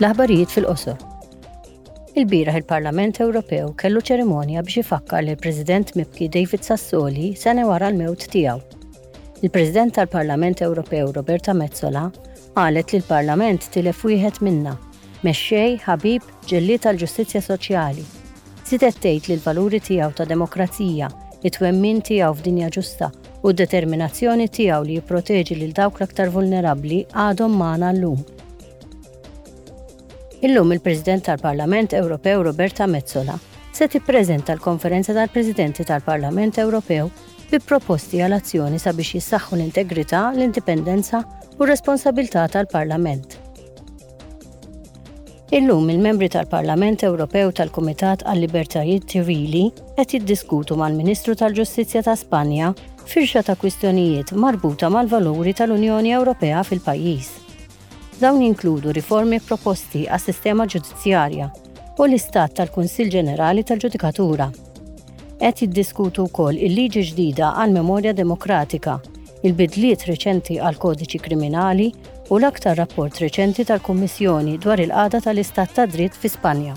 L-aħbarijiet fil-qosor. Il-bieraħ il-Parlament Ewropew kellu ċerimonja biex ifakkar lil President Mibki David Sassoli sena wara l-mewt tiegħu. Il-President tal-Parlament Ewropew Roberta Mezzola qalet li l-Parlament tilef wieħed minna, mexxej, ħabib, ġellied tal-ġustizzja soċjali. Zidet tgħid li l-valuri tiegħu ta' demokrazija, it-twemmin tiegħu f'dinja ġusta u d-determinazzjoni tiegħu li jipproteġi lil dawk l-aktar vulnerabbli għadhom magħna llum. Illum il-President tal-Parlament Ewropew Roberta Mezzola se tippreżenta l-Konferenza tal-Presidenti tal-Parlament Ewropew bi proposti għal azzjoni sabiex jissaħħu l-integrità, l-indipendenza u r-responsabilità tal-Parlament. Illum il-membri tal-Parlament Ewropew tal-Kumitat għal-Libertajiet Ċivili qed jiddiskutu mal-Ministru tal-Ġustizzja ta' Spanja firxa ta' kwistjonijiet marbuta mal-valuri tal-Unjoni Ewropea fil-pajjiż. Dawn jinkludu riformi proposti għas-sistema ġudizzjarja u l-istat tal-Kunsill Ġenerali tal-Ġudikatura. Qed jiddiskutu wkoll il-liġi ġdida għall-memorja demokratika, il-bidliet reċenti għall-kodiċi kriminali u l-aktar rapport reċenti tal-Kummissjoni dwar il-qagħda tal-istat ta' dritt fi Spanja.